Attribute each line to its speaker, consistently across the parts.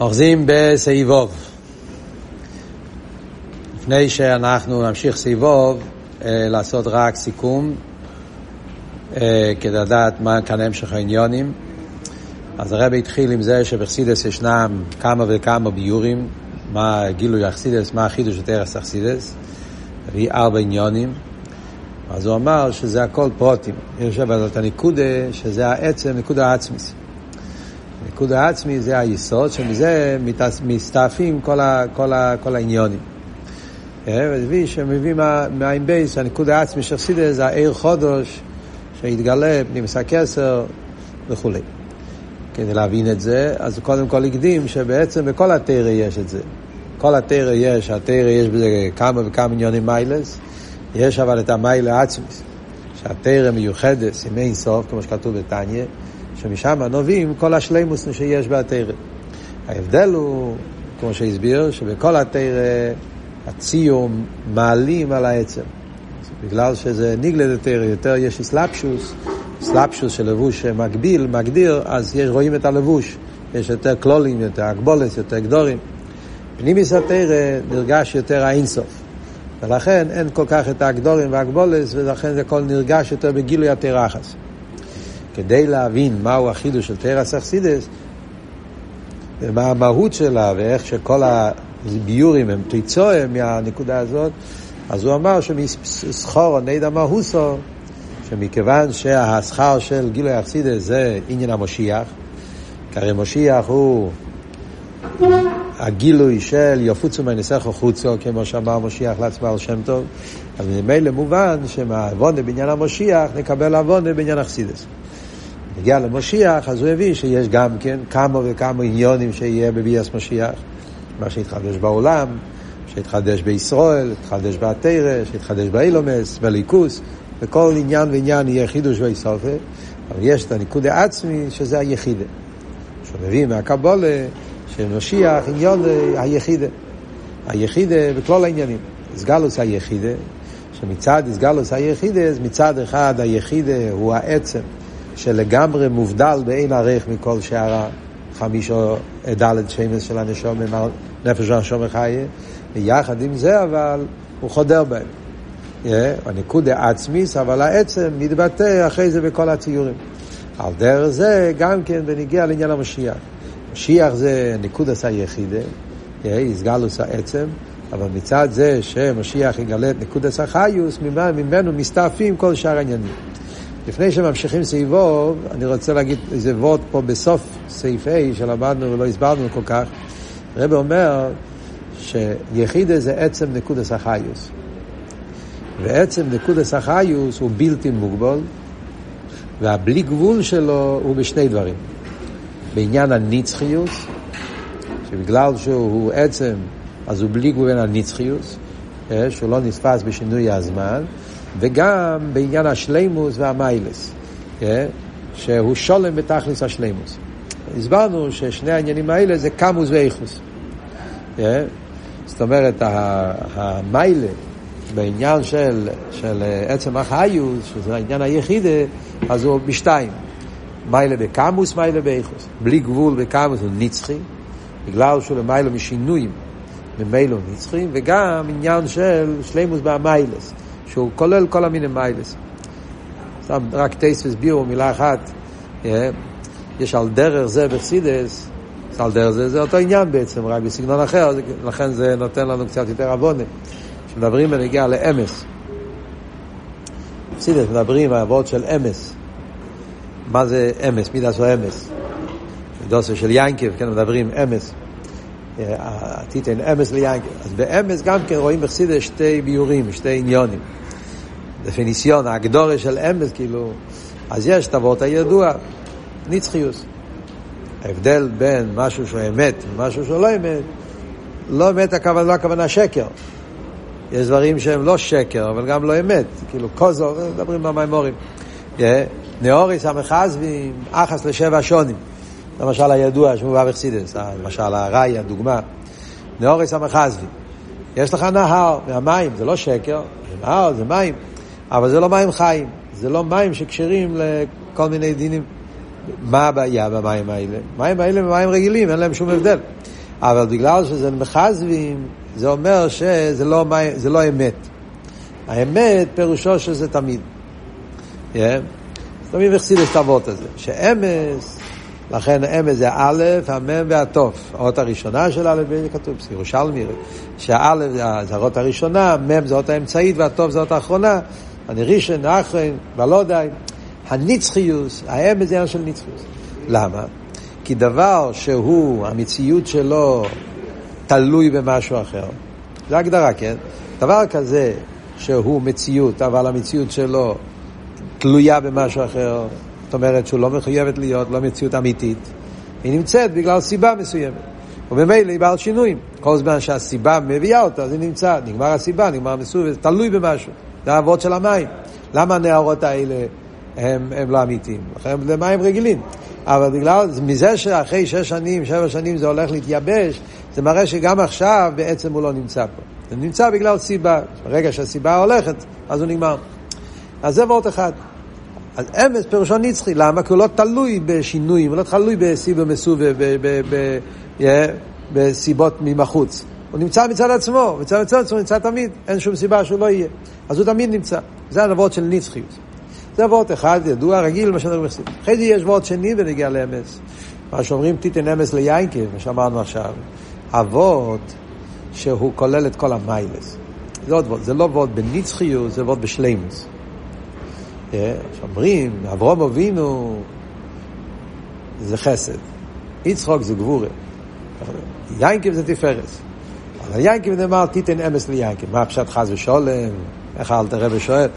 Speaker 1: אוחזים בסעיבוב. לפני שאנחנו נמשיך סעיבוב, אה, לעשות רק סיכום, אה, כדי לדעת מה כאן המשך העניונים. אז הרב התחיל עם זה שבחסידס ישנם כמה וכמה ביורים, מה גילוי אכסידס, מה החידוש של תרס אכסידס, הביא ארבע עניונים. אז הוא אמר שזה הכל פרוטים. יש אבל את הניקודה, שזה העצם, ניקודה העצמיס. נקודה העצמית זה היסוד, שמזה מסתעפים כל, ה, כל, ה, כל העניינים. ומביא שמביא מהעין בייס, הנקודה העצמית של חסידות זה האור חדש שהתגלה, פנימיות הכתר וכולי. כדי להבין את זה, אז קודם כל מקדים שבעצם בכל התורה יש את זה. כל התורה יש, התורה יש בזה כמה וכמה עניינים מעלות, יש אבל את המעלה עצמית, שהתורה מיוחדת אין סוף, כמו שכתוב בתניא, שמשם נובעים כל השלימוס שיש בתרא. ההבדל הוא, כמו שהסביר, שבכל התרא הציום מעלים על העצם. בגלל שזה ניגלד יותר, יותר יש אסלאפשוס, אסלאפשוס של לבוש מגביל, מגדיר, אז יש, רואים את הלבוש. יש יותר קלולים, יותר הגבולת, יותר גדורים. פנימיס התרא נרגש יותר האינסוף. ולכן אין כל כך את הגדורים והגבולס, ולכן זה הכל נרגש יותר בגילוי התרחס. כדי להבין מהו החידוש של תרס אכסידס, ומה המהות שלה, ואיך שכל הביורים הם תיצוהם מהנקודה הזאת, אז הוא אמר שמסחור נידא מהוסו, שמכיוון שהשכר של גילוי אכסידס זה עניין המשיח, כי הרי משיח הוא הגילוי של יפוצו מניסךו חוצו, כמו שאמר משיח לעצמו על שם טוב, אז ממילא מובן שמהעוונה בעניין המשיח נקבל עוונה בעניין אכסידס. נגיע למשיח, אז הוא הבין שיש גם כן כמה וכמה עניונים שיהיה בביאס משיח, מה שהתחדש בעולם, שהתחדש בישראל, שהתחדש בתרא, שהתחדש באילומס, בליכוס, וכל עניין ועניין יהיה חידוש ואיסופה, אבל יש את הניקוד העצמי שזה היחידה. שהוא מביא מהקבולה שמשיח עניון היחידה. היחידה בכל העניינים. הסגלוס היחידה, שמצד הסגלוס היחידה, מצד אחד היחידה הוא העצם שלגמרי מובדל באין ערך מכל שאר החמישו דלת שמש של הנשום, נפש הנשום החיה, ויחד עם זה אבל הוא חודר בהם. Yeah, הניקוד העצמיס, אבל העצם מתבטא אחרי זה בכל הציורים. על דרך זה גם כן בניגיע לעניין המשיח. משיח זה ניקודס היחידה, יסגלוס העצם, אבל מצד זה שמשיח יגלה את נקודס החיוס, ממנו מסתעפים כל שאר העניינים. לפני שממשיכים סעיבו, אני רוצה להגיד איזה וורד פה בסוף סעיף A שלמדנו ולא הסברנו כל כך. הרב אומר שיחידה זה עצם נקודס החיוס. ועצם נקודס החיוס הוא בלתי מוגבל, והבלי גבול שלו הוא בשני דברים. בעניין הנצחיות, שבגלל שהוא עצם, אז הוא בלי גבול הנצחיות, אה, שהוא לא נתפס בשינוי הזמן, וגם בעניין השלימוס והמיילס, אה, שהוא שולם בתכלס השלימוס. הסברנו ששני העניינים האלה זה קמוס ואיכוס. אה, זאת אומרת, המיילה בעניין של, של עצם החיוס, שזה העניין היחידה, אז הוא בשתיים. מיילה בקמוס, מיילה באיכוס. בלי גבול בקמוס הוא נצחי, בגלל שהוא למיילה משינויים, ממילא הוא נצחי, וגם עניין של שלימוס באמיילס, שהוא כולל כל המיני מיילס. סתם רק טייס הסבירו מילה אחת, אה, יש על דרך זה בחסידס, על דרך זה, זה אותו עניין בעצם, רק בסגנון אחר, לכן זה נותן לנו קצת יותר עוונה. כשמדברים בנגיעה לאמס, בחסידס מדברים על עבוד של אמס, מה זה אמס, מי דעשו אמס. דוסו של ינקב, כן, מדברים אמס. תיתן אמס ליינקב. אז באמס גם כן רואים בחסידה שתי ביורים, שתי עניונים. דפיניסיון, הגדורה של אמס, כאילו, אז יש את אבות הידוע, נצחיוס. ההבדל בין משהו שהוא אמת ומשהו שהוא לא אמת, לא אמת הכוונה, לא הכוונה שקר. יש דברים שהם לא שקר, אבל גם לא אמת. כאילו, כוזו, מדברים במימורים. נאוריס המחזבים, אחס לשבע שונים. למשל הידוע שמובא בחסידס, למשל הראי, הדוגמה. נאוריס המחזבים. יש לך נהר מהמים, זה לא שקר, זה נהר, זה מים, אבל זה לא מים חיים, זה לא מים שקשרים לכל מיני דינים. מה הבעיה במים האלה? מים האלה הם מים רגילים, אין להם שום הבדל. אבל בגלל שזה מחזבים, זה אומר שזה לא, זה לא אמת. האמת פירושו שזה תמיד. Yeah. תמיד החסיד את האבות הזה, שאמס, לכן אמס זה א', המם והתוף. האות הראשונה של א', זה כתוב בירושלמי, שהא' זה האות הראשונה, מם זה האות האמצעית והתוף זה האות האחרונה. אני ראשון, אחרון, ולא הנצחיוס, האמס זה עניין של נצחיוס. למה? כי דבר שהוא, המציאות שלו תלוי במשהו אחר, זה הגדרה, כן? דבר כזה שהוא מציאות, אבל המציאות שלו תלויה במשהו אחר, זאת אומרת שהוא לא מחויבת להיות, לא מציאות אמיתית, היא נמצאת בגלל סיבה מסוימת. וממילא היא בעל שינויים. כל זמן שהסיבה מביאה אותה, אז היא נמצאת. נגמר הסיבה, נגמר המסור, זה תלוי במשהו. זה האבות של המים. למה הנערות האלה הם, הם לא אמיתיים? לכן זה מים רגילים. אבל בגלל, מזה שאחרי שש שנים, שבע שנים זה הולך להתייבש, זה מראה שגם עכשיו בעצם הוא לא נמצא פה. הוא נמצא בגלל סיבה. ברגע שהסיבה הולכת, אז הוא נגמר. אז זה וורט אחד. אז אמס פירושו נצחי, למה? כי הוא לא תלוי בשינויים, הוא לא תלוי בסיבה מסובה, בסיבות מבחוץ. הוא נמצא מצד עצמו, מצד עצמו הוא נמצא תמיד, אין שום סיבה שהוא לא יהיה. אז הוא תמיד נמצא. זה הנבות של נצחיות. זה וורט אחד, ידוע, רגיל, מה שאנחנו מחסיד. אחרי זה יש וורט שני ונגיע לאמס. מה שאומרים תיתן אמס ליינקב, מה שאמרנו עכשיו. אבות שהוא כולל את כל המיילס. זה, זה לא וורט בנצחיות, זה וורט בשלימוס. שאומרים, אברום אבינו זה חסד, יצחוק זה גבורה, יינקב זה תפארס. אבל יינקב נאמר תיתן אמס ליינקב, מה פשט חס ושולם, איך אל תראה ושואל,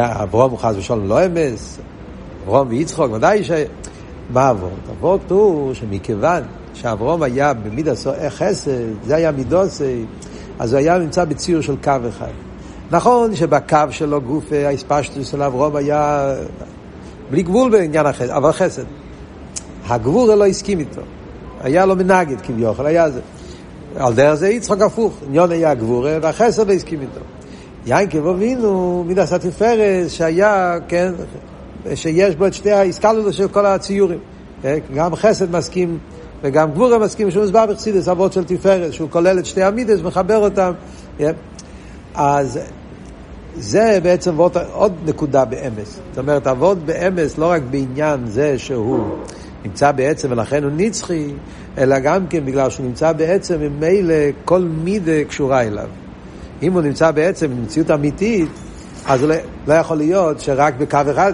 Speaker 1: אברום הוא חס ושולם לא אמס, אברום ויצחוק, ודאי ש... מה אבות? אבות הוא שמכיוון שאברום היה במידע חסד, זה היה מידוסי, אז הוא היה נמצא בציור של קו אחד. נכון שבקו שלו גוף האספשטוס של אברום היה בלי גבול בעניין החסד, אבל חסד. הגבור לא הסכים איתו. היה לו מנגד כביכול, היה זה. על דרך זה יצחק הפוך, עניון היה גבור והחסד לא הסכים איתו. יין כבו אבינו, מידס התפארס, שהיה, כן, שיש בו את שתי האיסקלולו של כל הציורים. כן? גם חסד מסכים וגם גבורה מסכים שהוא מסבר בחסידס אבות של תפארת, שהוא כולל את שתי המידס, מחבר אותם. אז זה בעצם עוד, עוד נקודה באמס. זאת אומרת, אבות באמס לא רק בעניין זה שהוא נמצא בעצם ולכן הוא נצחי, אלא גם כן בגלל שהוא נמצא בעצם, ממילא כל מידה קשורה אליו. אם הוא נמצא בעצם במציאות אמיתית, אז לא, לא יכול להיות שרק בקו אחד,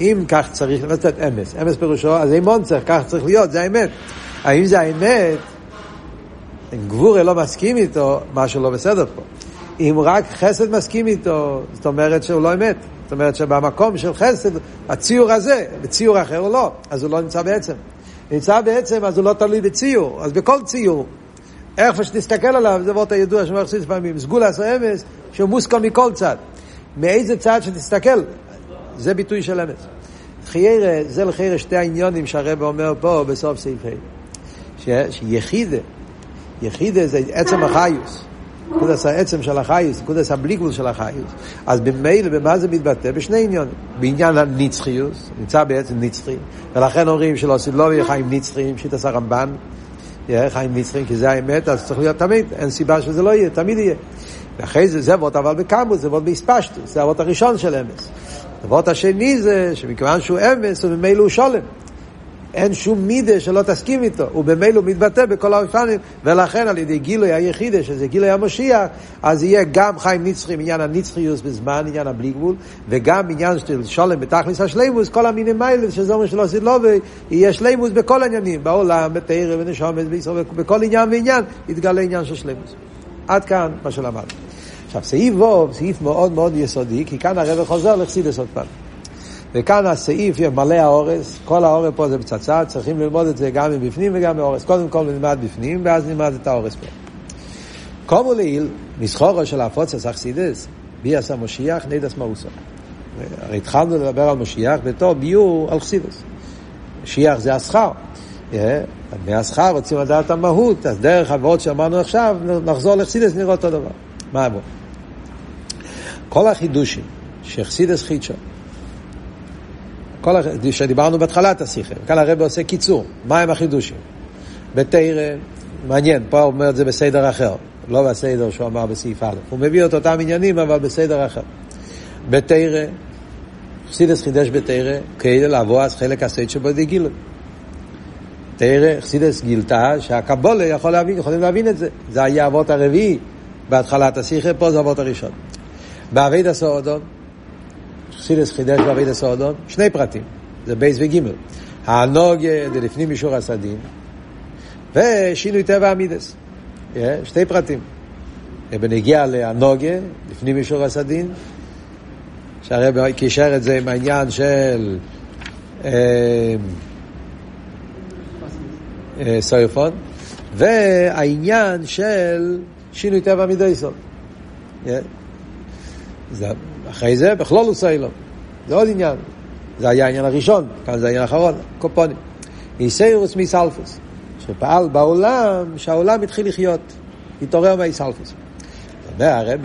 Speaker 1: אם כך צריך, לתת אמס, אמס פירושו, אז אימון צריך, כך צריך להיות, זה האמת. האם זה האמת, אם גבורה לא מסכים איתו, משהו לא בסדר פה. אם רק חסד מסכים איתו, זאת אומרת שהוא לא אמת. זאת אומרת שבמקום של חסד, הציור הזה, בציור אחר הוא לא, אז הוא לא נמצא בעצם. נמצא בעצם, אז הוא לא תלוי בציור. אז בכל ציור, איך שתסתכל עליו, זה וורט הידוע שאומר חסיד פעמים, סגולס או אמס, שהוא מוסכם מכל צד. מאיזה צד שתסתכל, זה ביטוי של אמס. חיירה, זה לחיירה שתי העניונים שהרבא אומר פה בסוף סעיף ה', שיחידה, יחידה זה עצם החיוס. נקודס העצם של החייס, נקודס הבלי גבול של החייס. אז במילא, במה זה מתבטא? בשני עניונים. בעניין הנצחיוס, נמצא בעצם נצחי, ולכן אומרים שלא עושים לא יהיה חיים נצחיים, שיטת הרמב"ן, יהיה חיים נצחיים, כי זה האמת, אז צריך להיות תמיד, אין סיבה שזה לא יהיה, תמיד יהיה. ואחרי זה, זה אבות אבל בקמוס, זה אבות באספשטוס, זה אבות הראשון של אמס. אבות השני זה שמכיוון שהוא אמס, וממילא הוא שולם. אין שום מידה שלא תסכים איתו, הוא מתבטא בכל האופנים, ולכן על ידי גילוי היחידה, שזה גילוי המשיח, אז יהיה גם חיים נצחי, עניין הנצחיוס בזמן, עניין הבלי גבול, וגם עניין של שולם בתכלס השלימוס, כל המינים מיילס, שזה אומר שלא עשית לו, ויהיה שלימוס בכל העניינים, בעולם, בתאיר ונשומת, בישראל, בכל עניין ועניין, יתגלה עניין של שלימוס. עד כאן מה שלמדנו. עכשיו, סעיף ווב, סעיף מאוד מאוד יסודי, כי כאן הרב חוזר לחסידס עוד פעם. וכאן הסעיף יהיה מלא הערות, כל הערות פה זה פצצה, צריכים ללמוד את זה גם מבפנים וגם מהערות. קודם כל נלמד בפנים, ואז נלמד את הערות פה. כאמור לעיל, מטרתה של הפצת החסידות, ביאת המשיח, נדע מהותו. הרי התחלנו לדבר על משיח בתור ביאור על חסידות. משיח זה השכר. מהשכר רוצים לדעת המהות, אז דרך הוורט שאמרנו עכשיו, נחזור לחסידות, נראה אותו דבר. מה אמרו? כל החידושים שחסידס חידשו, כל שדיברנו בהתחלת השיחה, כאן הרב עושה קיצור, מהם החידושים? בתרא מעניין, פה הוא אומר את זה בסדר אחר, לא בסדר שהוא אמר בסעיף א', הוא מביא את אותם עניינים אבל בסדר אחר. בתרא, חסידס חידש בתרא, כאילו לבוא אז חלק הסייד שבו די גילו. תרא, חסידס גילתה שהקבולה יכול להבין, יכולים להבין את זה. זה היה אבות הרביעי בהתחלת השיחה, פה זה אבות הראשון. באבית הסעודון, חסידס חידש באבית הסעודון, שני פרטים, זה בייס וגימל. הנוגה דלפנים אישור הסדין, ושינוי טבע המידס. שתי פרטים. בנגיע להנוגה, לפנים אישור הסדין, שהרב קישר את זה עם העניין של אה, אה, סויפון, והעניין של שינוי טבע מידייסון. אחרי זה, בכלול הוא סיילום. זה עוד עניין. זה היה העניין הראשון, כאן זה העניין האחרון, קופונים. איסיירוס מיסלפוס, שפעל בעולם, שהעולם התחיל לחיות, התעורר מהאיסלפוס. אומר הרב,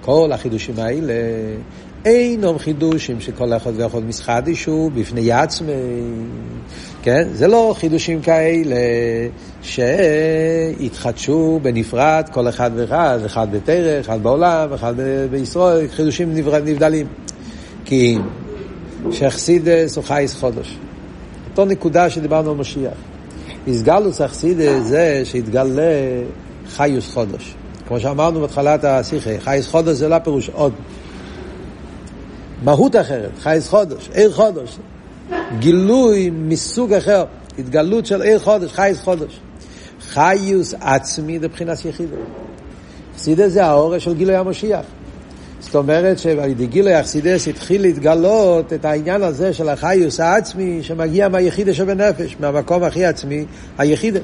Speaker 1: כל החידושים האלה, אינם חידושים שכל אחד ואחד מסחדישו בפני עצמי, כן? זה לא חידושים כאלה שהתחדשו בנפרד כל אחד ואחד, אחד בתרא, אחד בעולם, אחד בישראל, חידושים נבדלים. כי שאכסידס הוא חייס חודש. אותו נקודה שדיברנו על משיח. הסגלוס אכסידס זה שהתגלה חיוס חודש. כמו שאמרנו בהתחלת השיחה, חייס חודש זה לא פירוש עוד. מהות אחרת, חייס חודש, עיר חודש. גילוי מסוג אחר, התגלות של עיר חודש, חייס חודש. חיוס עצמי מבחינת יחידה. חסידס זה האורש של גילוי המשיח. זאת אומרת שעל ידי גילוי אכסידס התחיל להתגלות את העניין הזה של החיוס העצמי שמגיע מהיחידה שבנפש, מהמקום הכי עצמי, היחידה.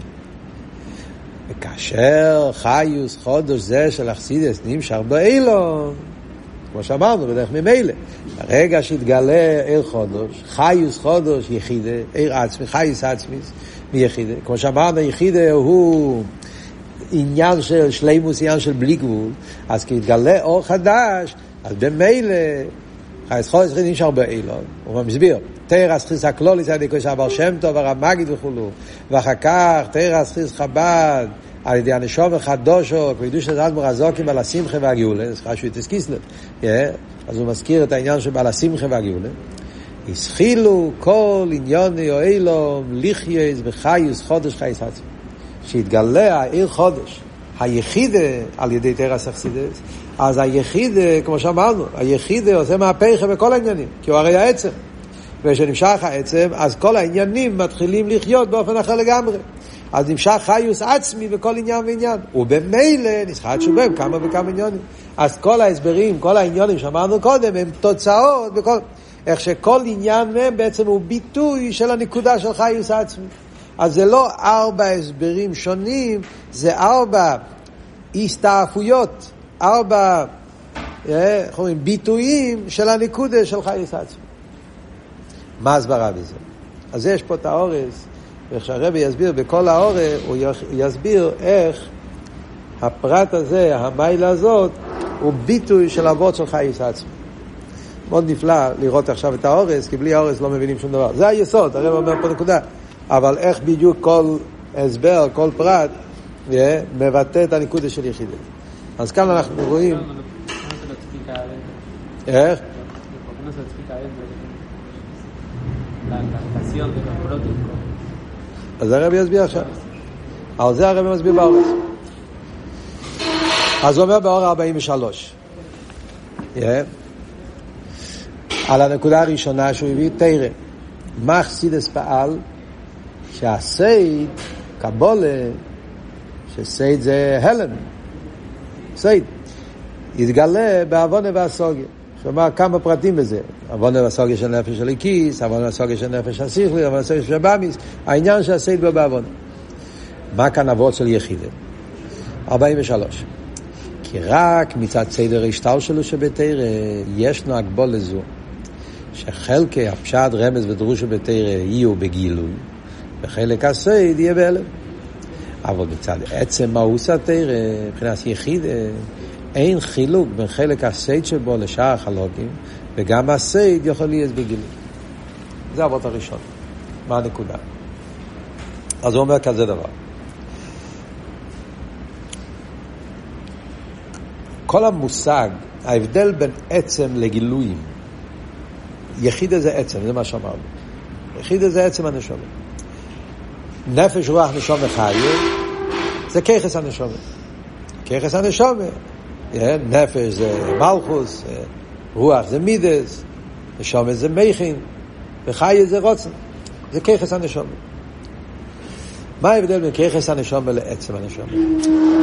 Speaker 1: וכאשר חיוס חודש זה של אכסידס נמשך באילון, כמו שאמרנו, בדרך ממילא. ברגע שהתגלה עיר חודש, חיוס חודש יחידה, עיר עצמי, חיוס עצמי מיחידה. כמו שאמרנו, יחידה הוא עניין של שלימוס, עניין של בלי גבול, אז כי התגלה אור חדש, אז במילא, חייס חודש חייס נשאר באילון, הוא מסביר, תרס חיס ידי כושר אבר שם טוב, הרב מגיד וכולו, ואחר כך תרס חיס חב"ד, על ידי הנשום החדושו, קבידוש את אדמו"ר הזוקים על השמחה והגאולה, זה חשוב את קיסלב, אז הוא מזכיר את העניין שבעל השמחה והגאולה. הסחילו כל עניוני או אילום ליחייס וחיוס חודש חייס עצמי. שהתגלה העיר חודש, היחידה על ידי תרס אכסידס, אז היחידה, כמו שאמרנו, היחידה עושה מהפכה בכל העניינים, כי הוא הרי העצם. וכשנמשך העצם, אז כל העניינים מתחילים לחיות באופן אחר לגמרי. אז נמשך חיוס עצמי בכל עניין ועניין. ובמילא נסחט שובם כמה וכמה עניונים. אז כל ההסברים, כל העניונים שאמרנו קודם, הם תוצאות בכל... איך שכל עניין מהם בעצם הוא ביטוי של הנקודה של חיוס עצמי. אז זה לא ארבע הסברים שונים, זה ארבע הסתעפויות, ארבע, אה, איך אומרים, ביטויים של הנקודה של חייס עצמי. מה הסברה בזה? אז יש פה את האורס, ואיך שהרבי יסביר בכל האורס, הוא יסביר איך הפרט הזה, המיילה הזאת, הוא ביטוי של אבות של חייס עצמי. מאוד נפלא לראות עכשיו את האורס, כי בלי האורס לא מבינים שום דבר. זה היסוד, הרב אומר פה נקודה. אבל איך בדיוק כל הסבר, כל פרט, yeah, מבטא את הניקודה של יחידה. אז כאן אנחנו רואים... איך? אז הרב יסביר עכשיו. על זה הרב מסביר בהערות. אז הוא אומר בהערה 43. Yeah. על הנקודה הראשונה שהוא הביא תורה. מה חסידות פעל שהסוד, קבלה, שסוד זה העלם, סוד, יתגלה בהבנה והשגה. שאומר כמה פרטים בזה, הבנה והשגה של נפש האלוקית, הבנה והשגה של נפש השכלית, הבנה והשגה של הבהמית, העניין הסוד בא בהבנה. מה כאן אבות של יחידה? 43. כי רק מצד סדר השתלשלות שבתורה ישנו הגבלה זו, שחלקי הפשט רמז ודרוש שבתורה יהיו בגילוי, וחלק הסוד יהיה בהעלם. אבל מצד עצם מהות התורה, מבחינת יחידה, אין חילוק בין חלק הסוד שבה לשאר החלקים, וגם הסוד יכול להיות בגילוי. זה האבות הראשון. מה הנקודה? אז הוא אומר כזה דבר. כל המושג, ההבדל בין עצם לגילויים, יחיד איזה עצם, זה מה שאמרנו. יחיד איזה עצם הנשומת. נפש רוח נשום חיים, זה ככס הנשומת. ככס הנשומת, נפש זה מלכוס, רוח זה מידס, נשומת זה מייכין, וחי זה רוצן. זה ככס הנשומת. מה ההבדל בין ככס הנשומת לעצם הנשומת?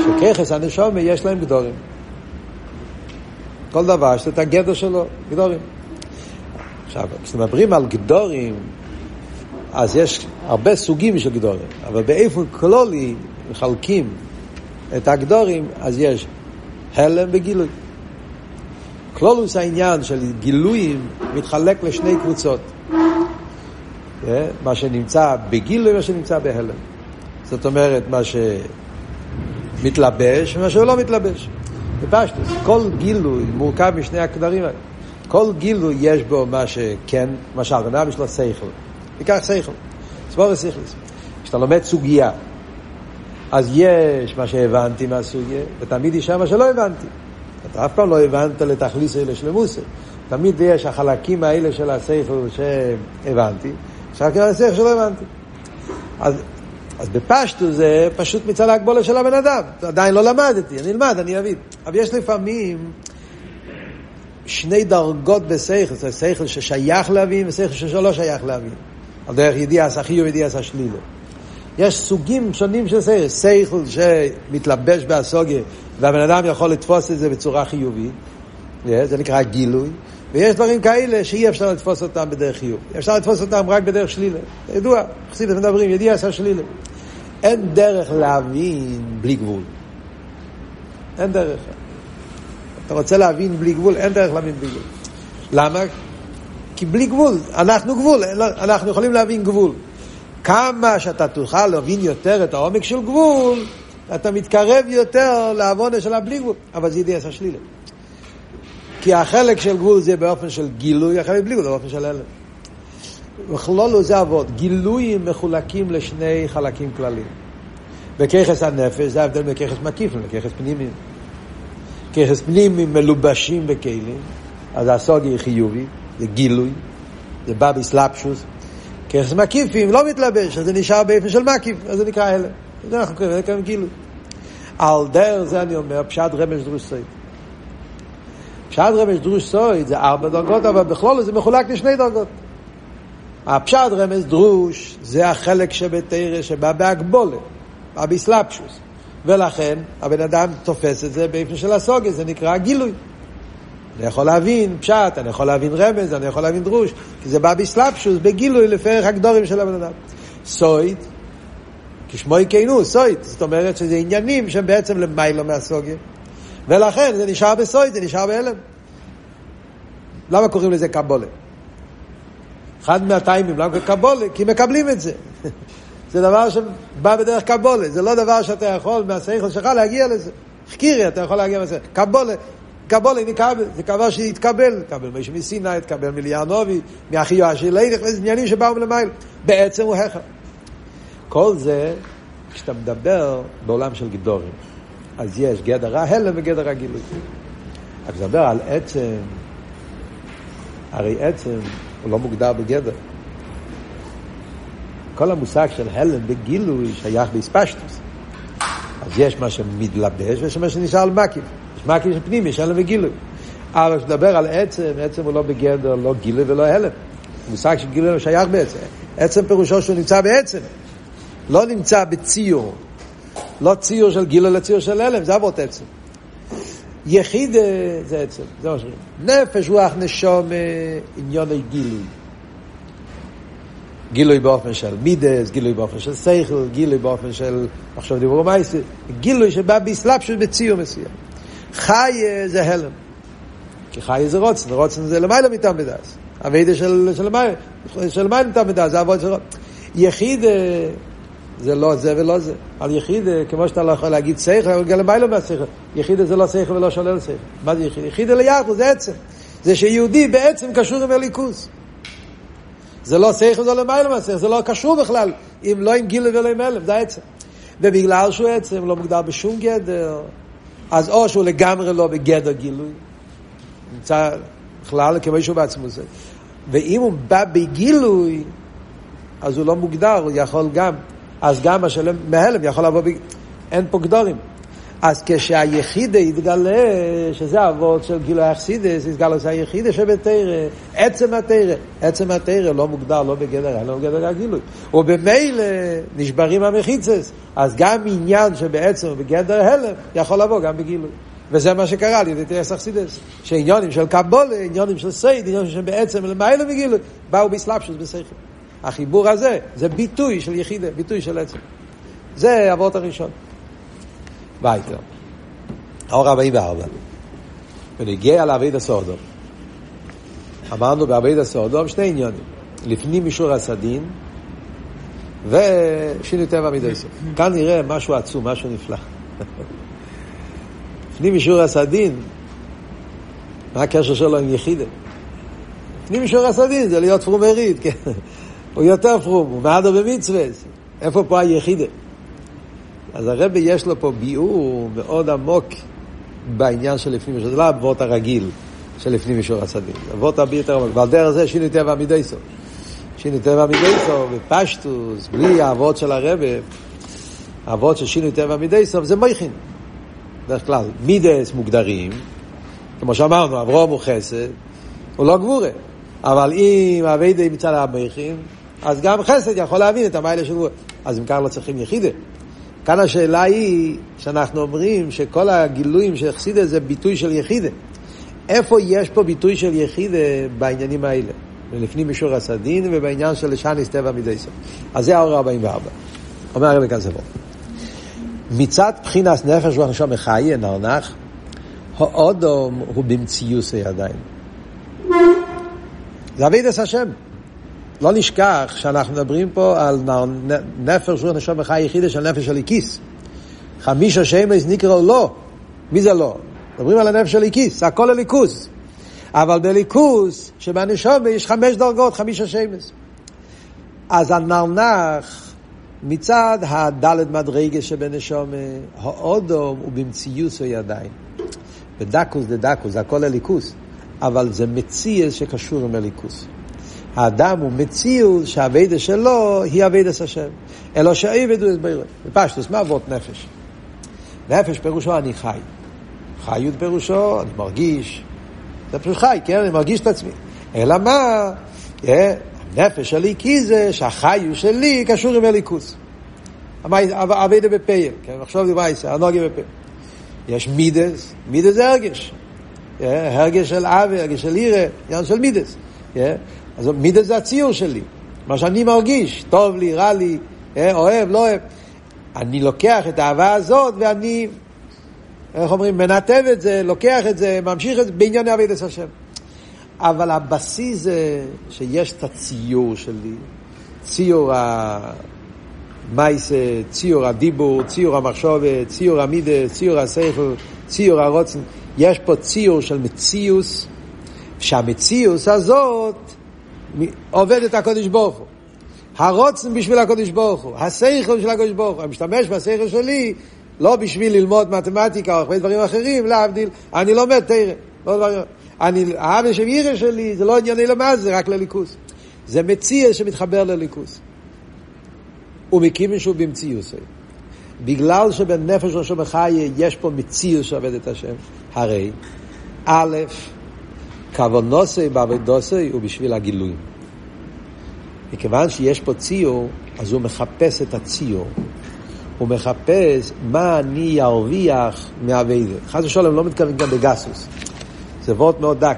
Speaker 1: שככס הנשומת יש להם גדורים. כל דבר יש את הגדר שלו, גדורים. עכשיו, כשמדברים על גדורים, אז יש הרבה סוגים של גדורים, אבל באיפן כלולי מחלקים את הגדורים, אז יש הלם וגילוי. כלולוס העניין של גילויים מתחלק לשני קבוצות. אה? מה שנמצא בגילוי ומה שנמצא בהלם. זאת אומרת, מה שמתלבש ומה שלא מתלבש. בפשטוס, כל גילוי מורכב משני הכדרים האלה. כל גילוי יש בו מה שכן, למשל, בן אדם יש לו שכל. ניקח שכל, סבור סיכליס. כשאתה לומד סוגיה, אז יש מה שהבנתי מהסוגיה, ותמיד יש מה שלא הבנתי. אתה אף פעם לא הבנת לתכליס אלה שלמוסר. תמיד יש החלקים האלה של השכל שהבנתי, שרק השכל שלא הבנתי. אז, אז בפשטו זה פשוט מצד ההגבולה של הבן אדם. עדיין לא למדתי, אני אלמד, אני אבין. אבל יש לפעמים שני דרגות בשכל, זה שכל ששייך להבין ושכל שלא שייך להבין. על דרך ידיעס החיוב וידיעס השלילה. יש סוגים שונים של שכל, שכל שמתלבש באסוגיה והבן אדם יכול לתפוס את זה בצורה חיובית, זה נקרא גילוי, ויש דברים כאלה שאי אפשר לתפוס אותם בדרך חיוב. אפשר לתפוס אותם רק בדרך שלילה. ידוע, חסידת מדברים, ידיע עשה שלילה. אין דרך להבין בלי גבול. אין דרך. אתה רוצה להבין בלי גבול, אין דרך להבין בלי גבול. למה? כי בלי גבול, אנחנו גבול, אנחנו יכולים להבין גבול. כמה שאתה תוכל להבין יותר את העומק של גבול, אתה מתקרב יותר לעוונה של הבלי גבול, אבל זה ידיע שלילה. כי החלק של גבול זה באופן של גילוי, החלק בלי גבול זה באופן של הלם. וכלולו זה אבות, גילויים מחולקים לשני חלקים כלליים. בככס הנפש זה ההבדל בין ככס מקיפים לככס פנימיים. ככס פנימיים מלובשים בכלים, אז הסוגי חיובי, זה גילוי, זה בא בסלפשוס. ככס מקיפים לא מתלבש, אז זה נשאר באופן של מקיף, אז זה נקרא הלם. זה אנחנו קוראים, כאן גילוי. על דרך זה אני אומר, פשט רמש דרוש סויד. פשט רמש דרוש סויד זה ארבע דרגות, אבל בכלול זה מחולק לשני דרגות. הפשט רמז דרוש זה החלק שבתרא שבא בהגבולת, בא בסלפשוס. ולכן הבן אדם תופס את זה באופן של הסוגיה, זה נקרא גילוי. אני יכול להבין פשט, אני יכול להבין רמז, אני יכול להבין דרוש, כי זה בא בסלפשוס, בגילוי לפרח הגדורים של הבן אדם. סויד, כשמו יקיינו, סויד, זאת אומרת שזה עניינים שהם בעצם למיילו מהסוגיה. ולכן זה נשאר בסויד, זה נשאר בהלם. למה קוראים לזה קבולה? אחד מהטיימים, למה קבולה? כי מקבלים את זה. זה דבר שבא בדרך קבולה, זה לא דבר שאתה יכול מהשכל שלך להגיע לזה. חקירי אתה יכול להגיע לזה. קבולה, קבולה נקבל, זה דבר שיתקבל, קבל מישהו מסיני, תקבל מיליאנובי, מאחי יואשי לידך, זה עניינים שבאו מלמעלה. בעצם הוא הכר. כל זה, כשאתה מדבר בעולם של גידורים, אז יש גדר ההלם וגדר הגילוי. כשאתה מדבר על עצם, הרי עצם הוא לא מוגדר בגדר. כל המושג של הלם וגילוי שייך באספשטוס. אז יש מה שמתלבש ויש מה שנשאר על מקיף. מקיף של פנימי, יש הלם וגילוי. אבל כשנדבר על עצם, עצם הוא לא בגדר, לא גילוי ולא הלם. מושג של גילוי שייך בעצם. עצם פירושו שהוא נמצא בעצם. לא נמצא בציור. לא ציור של גילוי, אלא ציור של הלם, זה אבות עצם. יחיד זה עצם, זה מה שאומרים. נפש, רוח, נשום, עניון גילוי. גילוי באופן של מידס, גילוי באופן של סייכל, גילוי באופן של מחשב דיבור מייסי, גילוי שבא בסלאפשוס בציור מסוים. חי זה הלם. כי חי זה רוצן, רוצן זה למעלה מטעם בדס. הווידה של, של למעלה, של למעלה מטעם בדס, זה עבוד של רוצן. יחיד זה לא זה ולא זה. על יחיד, כמו שאתה לא יכול להגיד שכל, גם למעלה מהשכל. יחיד זה לא שכל ולא שולל שכל. מה זה יחיד? יחיד ליחד, זה עצם. זה שיהודי בעצם קשור עם הליכוס. זה לא שכל, זה למעלה מהשכל, זה לא קשור בכלל, אם לא עם גילה ולא עם הלם, זה עצם. ובגלל שהוא עצם, לא מוגדר בשום גדר, אז או שהוא לגמרי לא בגדר גילוי, נמצא בכלל כמו שהוא בעצמו זה. ואם הוא בא בגילוי, אז הוא לא מוגדר, הוא יכול גם, אז גם השלם מהלם יכול לבוא, בג... אין פה גדורים. אז כשהיחידה יתגלה, שזה אבות של גילוי האכסידס, יתגלה שהיחידה שבתרא, עצם התרא, עצם התרא לא מוגדר לא בגדר, לא בגדר הגילוי. ובמילא נשברים המחיצס, אז גם עניין שבעצם בגדר הלם, יכול לבוא גם בגילוי. וזה מה שקרה על ידי תרס אכסידס, שעניונים של קבולה, עניונים של סייד, עניונים שבעצם למעלה מגילוי, באו בסלפשוס בשכל. החיבור הזה, זה ביטוי של יחידה, ביטוי של עצם. זה אבות הראשון. וייטר. אור 44. ונגיע לעביד הסעודום. אמרנו בעביד הסעודום שני עניונים. לפנים מישור הסדין ושינו טבע מידי סוף. כאן נראה משהו עצום, משהו נפלא. לפנים מישור הסדין, מה הקשר שלו עם יחידה? לפנים מישור הסדין זה להיות פרומרית, כן. הוא יותר פרום, הוא מעדו במצווה. איפה פה היחידה? אז הרבי יש לו פה ביאור מאוד עמוק בעניין של לפנים משורת, זה לא אבות הרגיל של לפנים משורת הסדין, אבות הרבה יותר עמוק, ועל דרך זה שינו טבע מידי סוף. שינו טבע מידי סוף, בפשטוס, בלי האבות של הרבי, האבות של שינו טבע מידי סוף זה מויכין. בדרך כלל, מידס מוגדרים, כמו שאמרנו, אברום הוא חסד, הוא לא גבורה. אבל אם אבי מצד המויכין, אז גם חסד יכול להבין את המיילה של גבורה. אז אם כך לא צריכים יחידה. כאן השאלה היא שאנחנו אומרים שכל הגילויים של חסידה זה ביטוי של יחידה. איפה יש פה ביטוי של יחידה בעניינים האלה? לפנים מישור הסדין ובעניין של לשניס טבע מדי סוף. אז זה האור 44. אומר הרבי סבור. מצד בחינס נפש רוח נשום מחיה נרנח, האודום הוא במציוס הידיים. זה אבידס השם. לא נשכח שאנחנו מדברים פה על נפש רוח נשום בחי יחידה של נפש של איקיס. חמישה שמש נקראו לא. מי זה לא? מדברים על הנפש של איקיס, הכל הליכוס. אבל בליכוס, שבנשום יש חמש דרגות, חמישה שמש. אז הנרנח, מצד הדלת מדרגה שבנשום, האודום הוא במציוס הידיים. בדקוס דדקוס, זה הכל הליכוס. אבל זה מציאס שקשור עם הליכוס. האדם הוא מציאות שהאביידה שלו היא אביידס השם. אלא שהעבד הוא הסביר. בפשטוס, מה אבות נפש? נפש פירושו אני חי. חיות פירושו, אני מרגיש. זה פשוט חי, כן? אני מרגיש את עצמי. אלא מה? הנפש שלי כי זה שהחיו שלי קשור עם הליכוס. אביידה בפייל, כן? עכשיו דיבר איסה, הנוגי בפייל. יש מידס, מידס זה הרגש. הרגש של אבי, הרגש של עירה, עניין של מידס. אז מידה זה הציור שלי, מה שאני מרגיש, טוב לי, רע לי, אה, אוהב, לא אוהב. אני לוקח את האהבה הזאת ואני, איך אומרים, מנתב את זה, לוקח את זה, ממשיך את זה בענייני אבידס השם. אבל הבסיס זה שיש את הציור שלי, ציור המייסה, ציור הדיבור, ציור המחשובת, ציור המידה, ציור השכל, ציור הרוצן. יש פה ציור של מציאוס, שהמציאוס הזאת עובד את הקודש ברוך הוא. הרוצן בשביל הקודש ברוך הוא, השכל של הקודש ברוך הוא. אני משתמש בשכל שלי לא בשביל ללמוד מתמטיקה או הרבה דברים אחרים, להבדיל, אני לומד תרא. לא דברים. אני, האבא של עירה שלי זה לא ענייני למאז, זה רק לליכוס. זה מציע שמתחבר לליכוס. הוא מקים שהוא במציאוס. בגלל שבנפש ראשו בחיי יש פה מציאוס שעובד את השם, הרי א', כוונוסי בעבודוסי הוא בשביל הגילוי. מכיוון שיש פה ציור, אז הוא מחפש את הציור. הוא מחפש מה אני ארוויח מהאביידה. חס ושלום לא מתכוון גם בגסוס. זה וורט מאוד דק.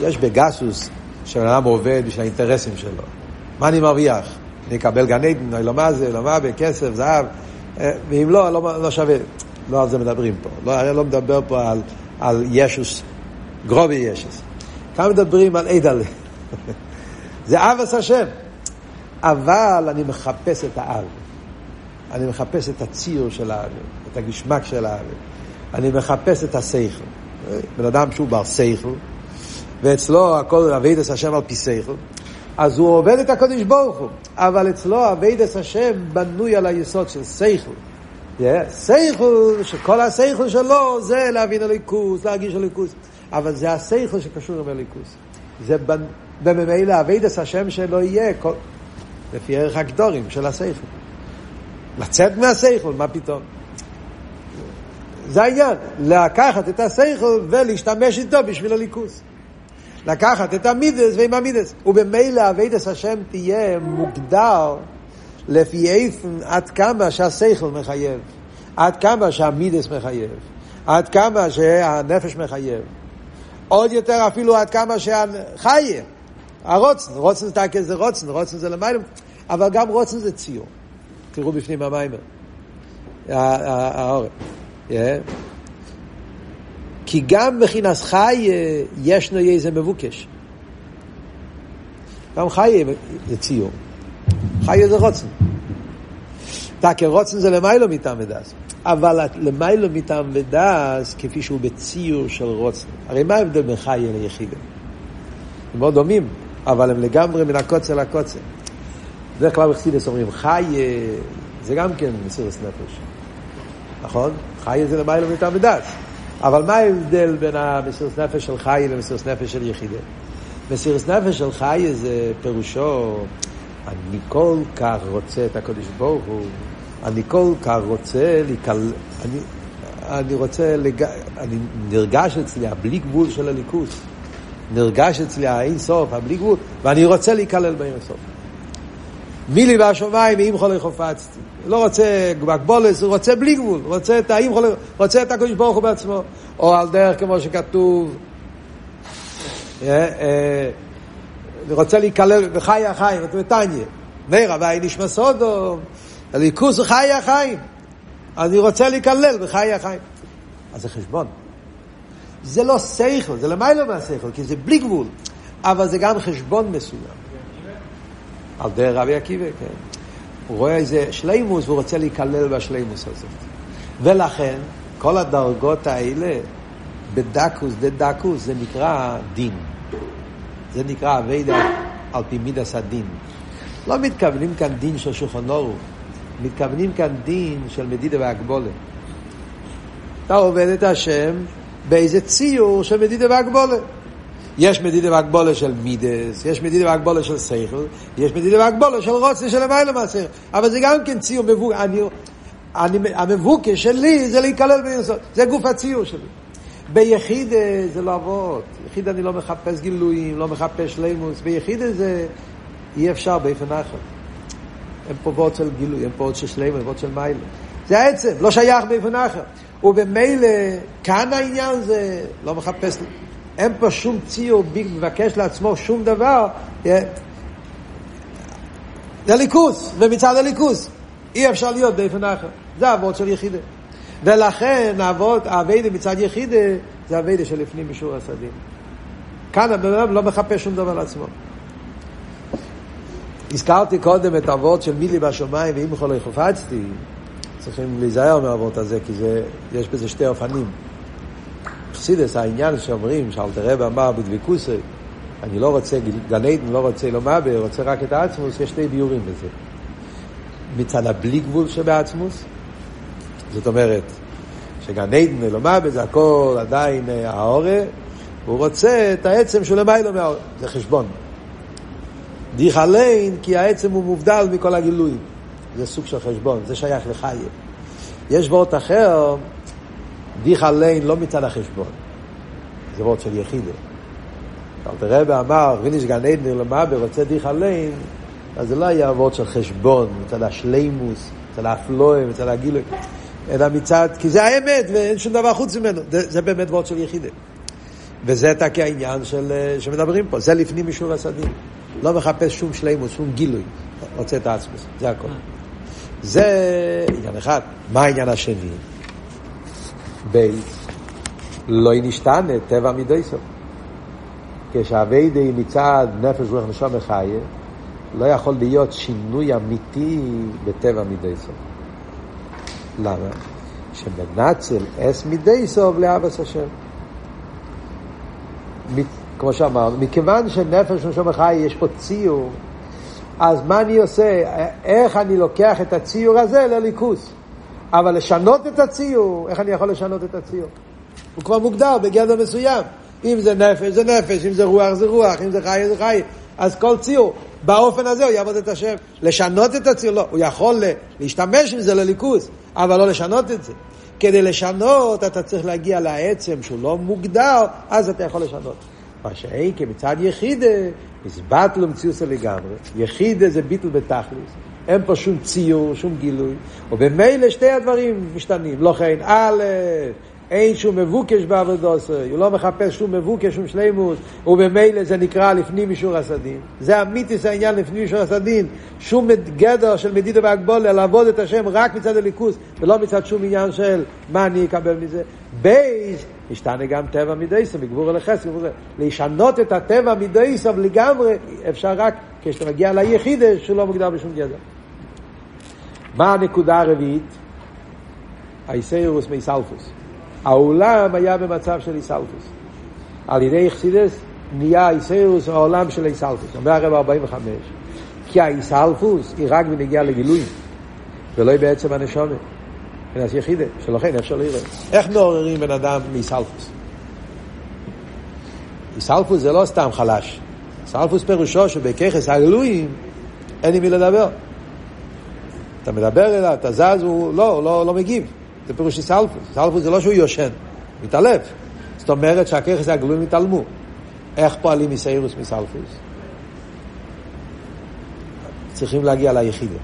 Speaker 1: יש בגסוס שהאדם עובד בשביל האינטרסים שלו. מה אני מרוויח? אני אקבל גן עדן, לא מה זה, לא מה בכסף, זהב. אה, ואם לא, לא, לא שווה. לא על זה מדברים פה. לא, אני לא מדבר פה על, על ישוס גרובי ישס. כאן מדברים על עדלה. זה אבס השם. אבל אני מחפש את האב. אני מחפש את הציור של האב, את הגשמק של האב. אני מחפש את השכל. בן אדם שהוא בר שכל, ואצלו הכל אבידס השם על פי שכל, אז הוא עובד את הקודש ברוך הוא, אבל אצלו אבידס השם בנוי על היסוד של שכל. סייכל, שכל הסייכל שלו זה להבין הליכוס, להרגיש הליכוס. אבל זה הסייכל שקשור עם הליכוס. זה בממילא אבידס השם שלו יהיה, כל... לפי ערך הגדורים של הסייכל. לצאת מהסייכל, מה פתאום? זה העניין, לקחת את הסייכל ולהשתמש איתו בשביל הליכוס. לקחת את המידס ועם המידס. ובמילא אבידס השם תהיה מוגדר לפי איפן עד כמה שהשכל מחייב, עד כמה שהמידס מחייב, עד כמה שהנפש מחייב. עוד יותר אפילו עד כמה שהחיה, הרוצן, רוצן זה זה רוצן, רוצן זה למעלה, אבל גם רוצן זה ציור. תראו בפנים המיימר, האורן. כי גם מבחינת חי ישנו איזה מבוקש. גם חי זה ציור. חי זה רוצן. תקי רוצן זה למיילו מטעם ודס. אבל למיילו מטעם ודס, כפי שהוא בציור של רוצן. הרי מה ההבדל בין חי ליחידה? הם מאוד דומים, אבל הם לגמרי מן הקוצר לקוצר. בדרך כלל בחסידס אומרים, חי זה גם כן מסירות נפש. נכון? חי זה למיילו מטעם ודס. אבל מה ההבדל בין המסירות נפש של חי למסירות נפש של יחידה? מסירות נפש של חי זה פירושו, אני כל כך רוצה את הקדוש ברוך הוא, אני כל כך רוצה להיכל... אני, אני רוצה, לג... אני נרגש אצלי הבלי גבול של הליכוס, נרגש אצלי האין סוף, הבלי גבול, ואני רוצה להיכלל באין סוף. מילי והשמיים, אם חולי חופצתי. לא רוצה גבולס, הוא רוצה בלי גבול, רוצה את האם חולי, רוצה את הקדוש ברוך הוא בעצמו. או על דרך כמו שכתוב, אה, אה, רוצה להיכלל בחי החיים, בתניא. מאיר הווי נשמע סודו, הליכוס הוא חי החיים. אני רוצה להיכלל בחי החיים. אז זה חשבון. זה לא שכל, זה למעלה מהשכל, כי זה בלי גבול. אבל זה גם חשבון מסוים. על דרך רבי עקיבא, כן. הוא רואה איזה שלימוס והוא רוצה להיכלל בשלימוס הזאת. ולכן, כל הדרגות האלה, בדקוס, דה דקוס, זה נקרא דין. זה נקרא אביידה על פי מידס הדין. לא מתכוונים כאן דין של שולחן אורוך, מתכוונים כאן דין של מדידה והגבולה. אתה עובד את השם באיזה ציור של מדידה והגבולה. יש מדידה והגבולה של מידס, יש מדידה והגבולה של שכל, יש מדידה והגבולה של רוצה של למעלה מהשכל. אבל זה גם כן ציור מבוקש. אני, אני, המבוקש שלי זה להיכלל ביסוד. זה גוף הציור שלי. ביחיד זה לא עבוד. ביחיד אני לא מחפש גילויים, לא מחפש שלימוס. ביחיד זה אי אפשר באופן אחר. פה ועוד של גילוי, פה עוד של שלימוס, ועוד של מיילה. זה העצם, לא שייך באופן אחר. ובמילא, כאן העניין זה לא מחפש, אין פה שום ציור מבקש לעצמו שום דבר. זה ליכוס, ומצד הליכוס אי אפשר להיות באופן אחר. זה אבות של יחידה. ולכן האבות, האביידה מצד יחידה, זה האביידה שלפנים משיעור הסדין. כאן הבן אדם לא מחפש שום דבר לעצמו. הזכרתי קודם את האבות של מילי בשמיים ואם בכל לא חפצתי, צריכים להיזהר מהאבות הזה, כי זה, יש בזה שתי אופנים. חסידס, העניין שאומרים, שאלתר רב אמר בדבקוסי, אני לא רוצה גן עדן, לא רוצה לא מעבר, רוצה רק את העצמוס, יש שתי ביורים בזה. מצד הבלי גבול שבעצמוס, זאת אומרת, שגן עדן ולא מעבר זה הכל עדיין אה, האורה, הוא רוצה את העצם של למיילו מהאורה, זה חשבון. דיך עליין, כי העצם הוא מובדל מכל הגילויים. זה סוג של חשבון, זה שייך לחייב. יש וורט אחר, דיך עליין לא מצד החשבון, זה וורט של יחידה. אלתר רבי אמר, ריניש גן עדן למאבר רוצה דיך עליין, אז זה לא היה וורט של חשבון, מצד השלימוס, מצד האפלואה, מצד הגילוי, אלא מצד, כי זה האמת ואין שום דבר חוץ ממנו, זה, זה באמת וורט של יחידה. וזה תקי העניין של, שמדברים פה, זה לפנים משור הסדין. לא מחפש שום שלימוס, שום גילוי, רוצה את העצמוס, זה הכל. זה עניין אחד. מה העניין השני? בייס, לא נשתנה טבע מידי סוף. כשהאביידי מצד נפש רוח נשום מחיה, לא יכול להיות שינוי אמיתי בטבע מידי סוף. למה? שמנצל אס מידי סוף לאבס השם. כמו שאמרנו, מכיוון שנפש נשום מחיה יש פה ציור, אז מה אני עושה? איך אני לוקח את הציור הזה לליכוס? אבל לשנות את הציור, איך אני יכול לשנות את הציור? הוא כבר מוגדר בגדר מסוים. אם זה נפש זה נפש, אם זה רוח זה רוח, אם זה חי זה חי. אז כל ציור, באופן הזה הוא יעבוד את השם. לשנות את הציור, לא, הוא יכול להשתמש עם זה לליכוז, אבל לא לשנות את זה. כדי לשנות אתה צריך להגיע לעצם שהוא לא מוגדר, אז אתה יכול לשנות. מה שאין כמצד יחידה, הסבטלו מציוסה לגמרי. יחידה זה ביטל בתכלס. אין פה שום ציור, שום גילוי, ובמילא שתי הדברים משתנים. לא כן, א', אין שום מבוקש בעבודוסו, הוא לא מחפש שום מבוקש, שום שלימות, ובמילא זה נקרא לפנים משורת הדין. זה אמיתית העניין לפנים משורת הדין, שום גדר של מדידה והגבלה, לעבוד את השם רק מצד אלוקות, ולא מצד שום עניין של מה אני אקבל מזה. בייס, משתנה גם טבע מידותיו, מגבורה אל החסד, לשנות את הטבע מידותיו לגמרי, אפשר רק כשאתה מגיע ליחידה שלא מוגדר בשום גדר. מה הנקודה הרביעית? האיסאירוס מייסלפוס. העולם היה במצב של איסלפוס. על ידי אכסידס נהיה איסאירוס העולם של איסלפוס. אומר הרב 45. כי האיסלפוס היא רק בנגיעה לגילויים, ולא בעצם הנשומת. אז יחידה, שלכן אפשר לראות. איך מעוררים בן אדם מאיסלפוס? איסלפוס זה לא סתם חלש. איסלפוס פירושו שבככס הגלויים אין עם מי לדבר. אתה מדבר אליו, אתה זז, הוא לא, לא, לא מגיב. זה פירוש איסלפוס. איסלפוס זה לא שהוא יושן, הוא מתעלף. זאת אומרת שהככס הגלויים התעלמו. איך פועלים מסיירוס מסלפוס? צריכים להגיע ליחידה.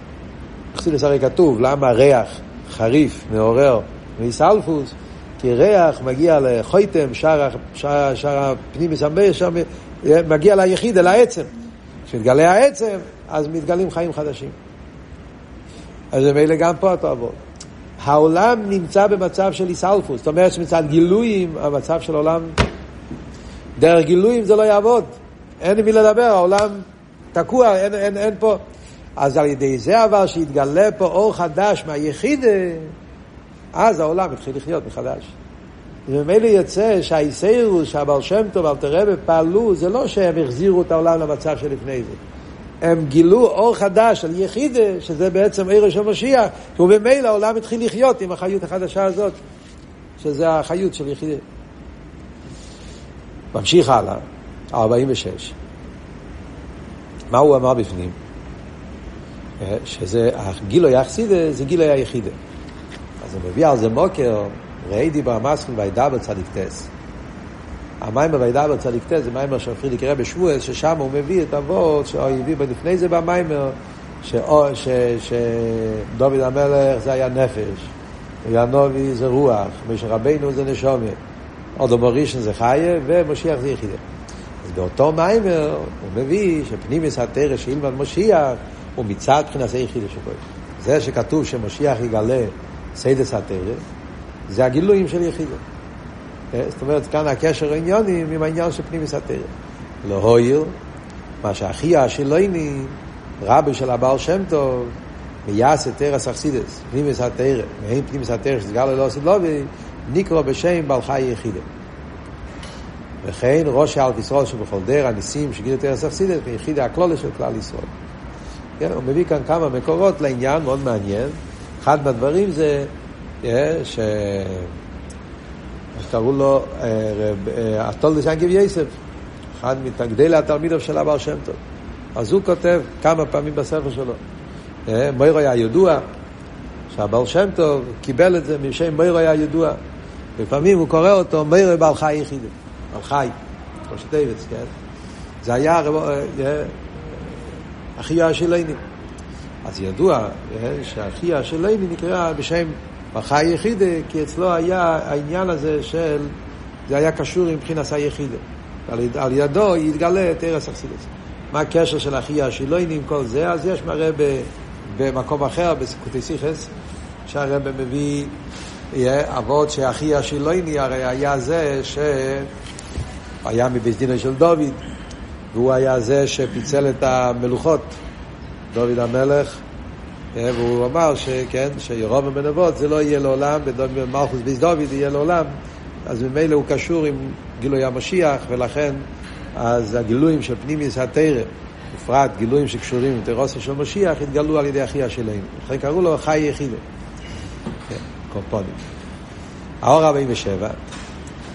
Speaker 1: בחסידס הרי כתוב, למה ריח חריף, מעורר מסלפוס? כי ריח מגיע לחויטם, שער, שער, שער הפנים מסמבה, שם מגיע ליחידה, לעצם. כשמתגלה העצם, אז מתגלים חיים חדשים. אז ממילא גם פה אתה עבוד. העולם נמצא במצב של איסלפוס, זאת אומרת שמצד גילויים, המצב של העולם, דרך גילויים זה לא יעבוד. אין עם מי לדבר, העולם תקוע, אין, אין, אין פה. אז על ידי זה אבל שיתגלה פה אור חדש מהיחידה, אז העולם התחיל לחיות מחדש. וממילא יוצא שהאיסאירוס, שהבעל שם טוב, אל תראה פעלו, זה לא שהם החזירו את העולם למצב שלפני זה. הם גילו אור חדש על יחידה, שזה בעצם עיר של משיח, ובמילא העולם התחיל לחיות עם החיות החדשה הזאת, שזה החיות של יחידה. ממשיך הלאה, 46. מה הוא אמר בפנים? שזה, גילוי יחסידה זה גילוי היחידה. אז הוא מביא על זה מוקר, ראי דיבר מסכן וידבר צדיק טס. המאמר וידבר צדי"ק ט"ס זה מאמר של פרידיקער רבי בשבועות, ששם הוא מביא את אבות, שהוא הביא לפני זה במאמר, שדוד המלך זה היה נפש, וינובי זה רוח, משה רבינו זה נשמה, אדם הראשון זה חיה, ומשיח זה יחידה. אז באותו מאמר הוא מביא שפנימיות התורה שילמד משיח הוא מצד מבחינת היחידה שבו. זה שכתוב שמשיח יגלה סודות התורה, זה הגילויים של יחידה. זאת אומרת, כאן הקשר העניונים עם העניין של פנימיס התרא. לא הויר, מה שהכי השילויני, רבי של הבעל שם טוב, מייס תרא סכסידס, פנימיס התרא, מהן פנימיס התרא שסגר ללא סדלובי, נקרא בשם בעל חי יחידה. וכן ראש אלף ישראל שבכל דר הניסים שגידו תרא סכסידס, מיחידה הכלולה של כלל ישראל. כן, הוא מביא כאן כמה מקורות לעניין מאוד מעניין. אחד מהדברים זה ש... קראו לו התולדס ינקב יסף, אחד מתגדלי התלמידов של הבעל שם טוב. אז הוא כותב כמה פעמים בספר שלו. מוירו היה ידוע, שהבעל שם טוב קיבל את זה משם מוירו היה ידוע. לפעמים הוא קורא אותו מוירו בעל חי יחידי, בעל חי, כמו שטייבץ, כן? זה היה אחיה השלני. אז ידוע שאחיה השלני נקרא בשם בחי יחידה, כי אצלו היה העניין הזה של, זה היה קשור עם מבחינת היחידה. על, על ידו יתגלה ארץ אכסידס. מה הקשר של אחיה השלני עם כל זה? אז יש מראה במקום אחר, בסקוטי סיכס, שהרבא מביא אבות שאחיה השלני הרי היה זה שהיה מבית דינו של דוד. והוא היה זה שפיצל את המלוכות, דוד המלך, אה, והוא אמר שכן, שירום בן אבות זה לא יהיה לעולם, במלכוס ביס דוד יהיה לעולם, אז ממילא הוא קשור עם גילוי המשיח, ולכן אז הגילויים של פנימיס התרא, בפרט גילויים שקשורים עם של משיח, התגלו על ידי אחיה שלנו. לכן קראו לו חי יחידה. כן. קומפונים. האור 47,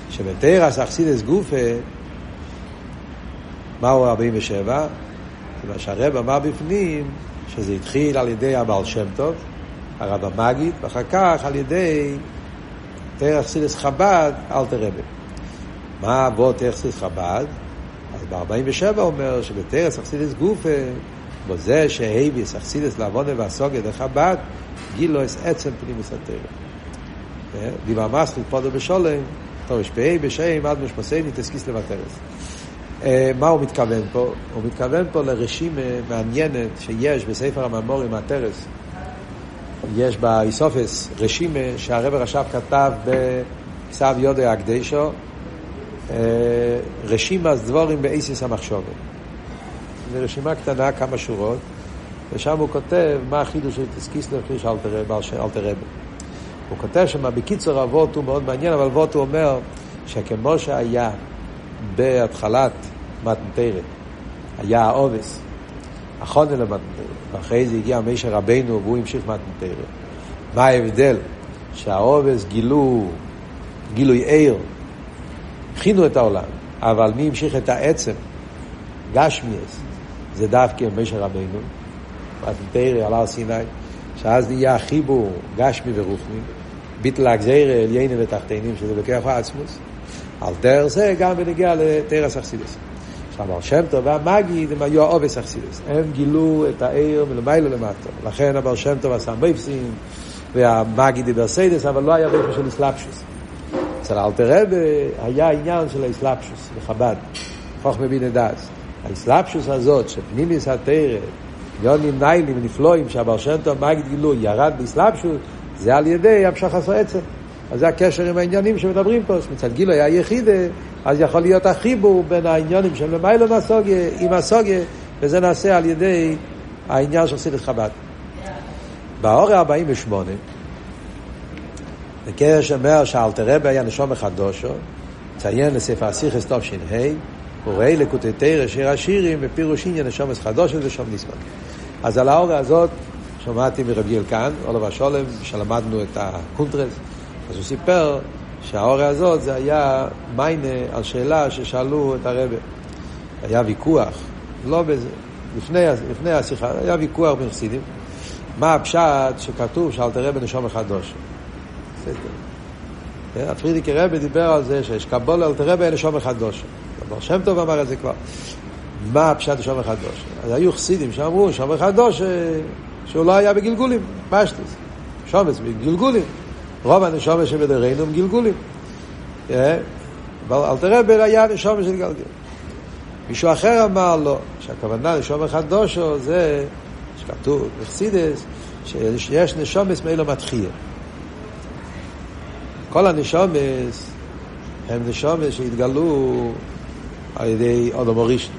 Speaker 1: שבתורת החסידות גופה, מהו 47? זה מה שהרב אמר בפנים, שזה התחיל על ידי הבעל שם טוב, הרב המגיד, ואחר כך על ידי תורת חסידות חב"ד, אלטער רבי. מה אבות תורת חסידות חב"ד? אז ב-47 אומר שבתורת החסידות גופה, בזה שהביא החסידות להבנה והשגה דחב"ד, גילו את עצם פנימיות התורה. דיבר מסחיק פודו בשולם, טוב, יש פ"א בשם עד משמסייני תסקיס לבטרס. מה הוא מתכוון פה? הוא מתכוון פה לרשימה מעניינת שיש בספר הממורים מהטרס. יש באיסופס רשימה שהרב רש"ב כתב בכסב יודי הקדשו, רשימת דבורים באיסיס המחשובת. זו רשימה קטנה, כמה שורות, ושם הוא כותב מה החידוש של תסקיסלר חיש אלתרבה. הוא כותב שם, בקיצור אבות הוא מאוד מעניין, אבל אבות הוא אומר שכמו שהיה בהתחלת מתנתרת, היה העובס, החונה למתנתרת, ואחרי זה הגיע מישר רבנו והוא המשיך מתנתרת. מה ההבדל? שהעובס גילו, גילוי עיר, הכינו את העולם, אבל מי המשיך את העצם, גשמיאס, זה דווקא מישר רבנו, מתן תורה על הר סיני, שאז נהיה החיבור גשמי ורוחני, ביטל הגזירה עליונים ותחתונים, שזה לוקח עצמות. על דרך זה גם בנוגע לתורת החסידות. עכשיו, שם טוב והמגיד הם היו האבות החסידות. הם גילו את האור מלמעלה למטה. לכן הבעל שם טוב עשה מופתים, והמגיד דיבר סיידס, אבל לא היה בית של התלבשות. אצל אלטער רבי היה עניין של ההתלבשות, בחב"ד, חוכמה בינה דס. האסלאפשוס הזאת, שפנימיס התרא, יונים ניילים ונפלואים, שהבר שם טוב מגיד גילו, ירד באסלאפשוס, זה על ידי המשך עצם. אז זה הקשר עם העניינים שמדברים פה, מצד גילו היה יחידה, אז יכול להיות החיבור בין העניינים של למיילו מהסוגיה עם הסוגיה, וזה נעשה על ידי העניין של חסידת חב"ד. באור ה-48, בקרש שאומר שאלתר רבי היה נשום החדושו, ציין לספר הסיכס טוב ש"ה, הוא רואה לקוטי תרא שיר השירים ופירוש עניין נשום חדושו ושום נשמע. אז על האור הזאת שמעתי מרבי אלקן, עולו והשולם, שלמדנו את הקונטרס, אז הוא סיפר שהאורה הזאת זה היה מיינה על שאלה ששאלו את הרבה. היה ויכוח, לא בזה, לפני, לפני השיחה, היה ויכוח בין חסידים. מה הפשט שכתוב שאל תראה בנשום אחד דוש. הפרידיקי רבי דיבר על זה שיש קבול אל תראה בנשום אחד דוש. דבר שם טוב אמר את זה כבר. מה הפשט נשום אחד דוש? אז היו חסידים שאמרו נשום אחד דוש שהוא לא היה בגלגולים, פשטוס. שומץ בגלגולים. רוב הנשומת שבדרינו הם גלגולים. אבל אל בין היה נשומת של גלגל. מישהו אחר אמר לו, שהכוונה נשומת חדושו זה, שכתוב בחסידס, שיש נשומת מאלו מתחיל. כל הנשומת הם נשומת שהתגלו על ידי אודו מורישן.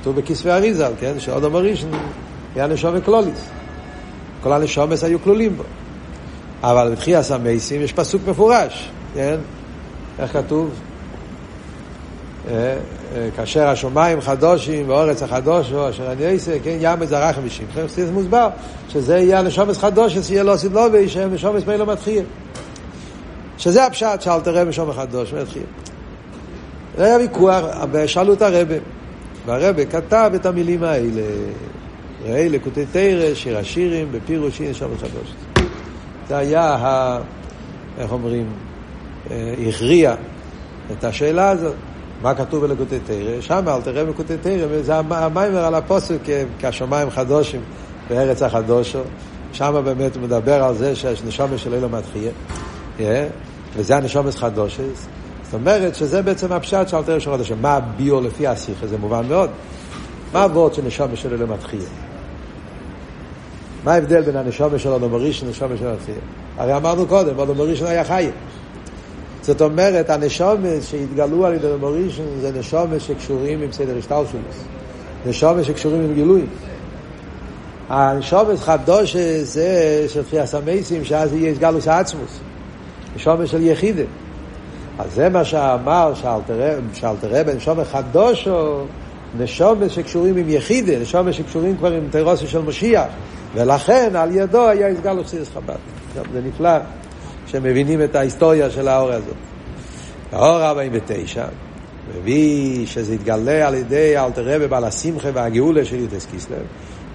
Speaker 1: כתוב בכספי אריזל, כן? שאודו מורישן היה נשומת קלוליס. כל הנשומס היו כלולים בו. אבל בתחייס המייסים יש פסוק מפורש, כן? איך כתוב? כאשר השמיים חדושים ואורץ החדושו אשר אני אעשה, כן, ים זרח ושמכם, זה מוסבר, שזה יהיה הנשומס חדוש, שיהיה לו סדלובי, שהם נשומס מילא מתחיל. שזה הפשט, שאל תראה נשום חדוש, מתחיל. זה היה ויכוח, שאלו את הרבה, והרבה כתב את המילים האלה. ראה לקוטי תרא, שיר השירים, בפירוש הנה שם חדוש. זה היה, ה, איך אומרים, הכריע את השאלה הזאת. מה כתוב בלקוטי תרא? שם אל תראה בלקוטי תרא, וזה המיימר על הפוסק כשמיים חדושים בארץ החדושו. שם באמת הוא מדבר על זה שהנשומת של אילו מתחיל, וזה הנשומת חדושס. זאת אומרת שזה בעצם הפשט של אלתר של חדשים. מה הביו לפי השיחה? זה מובן מאוד. מה הוורד של נשומת של אילו מתחיל? מה ההבדל בין הנשומה של אדום הראשון לנשומה של התחייה? הרי אמרנו קודם, אדום הראשון היה חי. זאת אומרת, הנשומה שהתגלו על ידי אדום הראשון זה נשומה שקשורים עם סדר השטלשלוס. נשומה שקשורים עם גילויים. הנשומה חדוש זה של תחייה סמייסים, שאז יהיה גלוס העצמוס. נשומה של יחידה. אז זה מה שאמר שאלתר רבי, נשומה חדוש או נשומה שקשורים עם יחידה, נשומה שקשורים כבר עם תירוסי של משיח. ולכן על ידו היה הסגל אוכסידס חב"ד. זה נפלא שמבינים את ההיסטוריה של האור הזאת. האור 49 מביא שזה יתגלה על ידי אלתר רבי בעל השמחה והגאולה של יוטס קיסלב.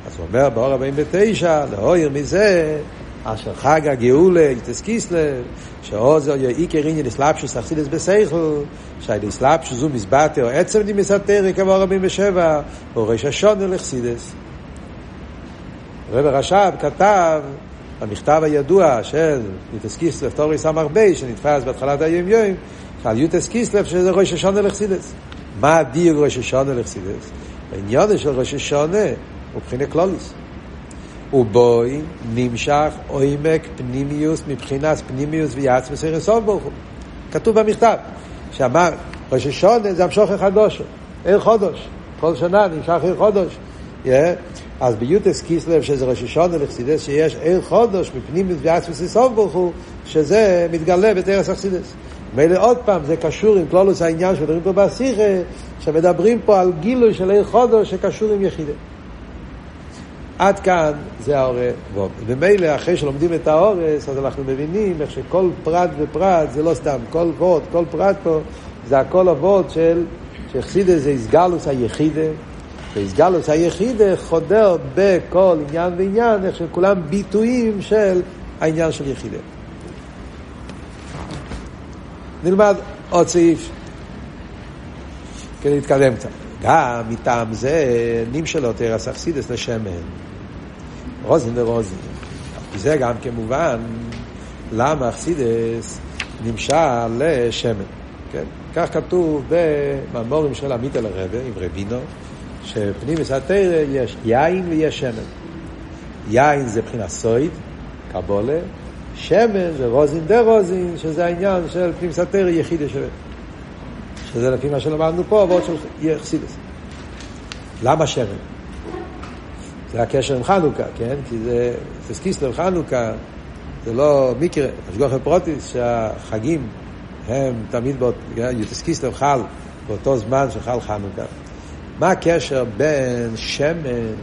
Speaker 1: אז הוא אומר באור 49, לאויר מזה, אשר חג הגאולה יוטס קיסלב, שעוזר עיקר עניין אסלאפשוס אכסידס בסייכל, שהיידי אסלאפשוס זו מזבטר, עצם די מסתר כמו 47, או ראש השונה לחסידס. רב רש"ב כתב במכתב הידוע של יוטס קיסלב, תורי סמ"ר בי, שנתפס בהתחלת היום יום, על יוטס קיסלב שזה ראש השונה לחסידס. מה הדיר ראש השונה לחסידס? העניין של ראש השונה הוא מבחינת כלוליס. ובוי נמשך עומק פנימיוס מבחינת פנימיוס ויעץ מסר סוף ברוך הוא. כתוב במכתב, שאמר ראש השונה זה המשוך החדוש, עיר חודש, כל שנה נמשך עיר חודש. אז ביוטס קיסלב שזה ראש השונה לחסידס שיש עיר חודש מפנימיוס ויעץ מסר סוף ברוך הוא שזה מתגלה בתרס החסידס. מילא עוד פעם, זה קשור עם כלולוס העניין שמדברים פה בשיחה, שמדברים פה על גילוי של עיר חודש שקשור עם יחידה. עד כאן זה האורה ווב. ומילא אחרי שלומדים את האורס, אז אנחנו מבינים איך שכל פרט ופרט זה לא סתם, כל וורט, כל פרט פה, זה הכל הוורט של, שחסידה זה איסגלוס היחידה, ואיסגלוס היחידה חודר בכל עניין ועניין, איך שכולם ביטויים של העניין של יחידה. נלמד עוד סעיף כדי להתקדם קצת. גם מטעם זה נמשלו תרס אכסידס לשמן. רוזין ורוזין. זה גם כמובן למה אכסידס נמשל לשמן. כן? כך כתוב בממורים של עמית אל הרבה, עם רבינו, שפנימיס התרא יש יין ויש שמן. יין זה מבחינת סויד, קבולה, שמן זה רוזין דה רוזין, שזה העניין של פנים סתר יחידה שלו. שזה לפי מה שלמדנו פה, ועוד של יחסידס. למה שמן? זה הקשר עם חנוכה, כן? כי זה, זה י"ט כסלו חנוכה, זה לא מקרה, השגחה פרטית, שהחגים הם תמיד, באות, י"ט כסלו חל באותו זמן שחל חנוכה. מה הקשר בין שמן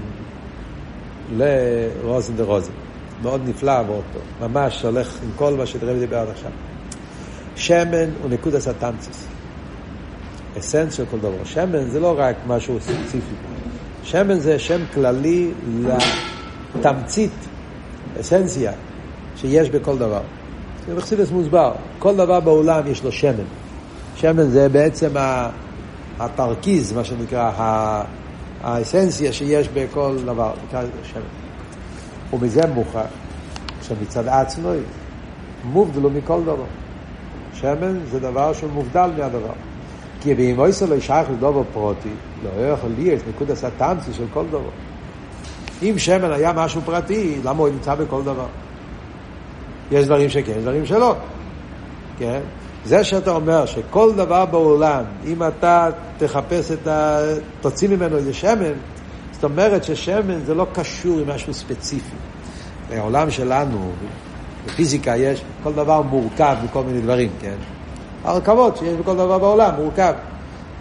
Speaker 1: לרזין דרזין? מאוד נפלא עבור אותו, ממש הולך עם כל מה שהרבי דיבר עד עכשיו. שמן הוא נקודת התמצית, essence של כל דבר. שמן זה לא רק משהו ספציפי, שמן זה שם כללי לתמצית, אסנסיה, שיש בכל דבר. זה בחסידס מוסבר, כל דבר בעולם יש לו שמן. שמן זה בעצם התרכיז, מה שנקרא, האסנסיה שיש בכל דבר, נקרא שמן. ומזה מוכח שמצד עצמו מובדלו מכל דבר. שמן זה דבר מובדל מהדבר. כי באם אויסו לא ישייך לדובר פרוטי, לא יכול להיות נקוד הסטמצי של כל דבר. אם שמן היה משהו פרטי, למה הוא נמצא בכל דבר? יש דברים שכן, יש דברים שלא. כן? זה שאתה אומר שכל דבר בעולם, אם אתה תחפש את ה... תוציא ממנו איזה שמן, זאת אומרת ששמן זה לא קשור עם משהו ספציפי. בעולם שלנו, בפיזיקה יש, כל דבר מורכב מכל מיני דברים, כן? הרכבות שיש בכל דבר בעולם, מורכב.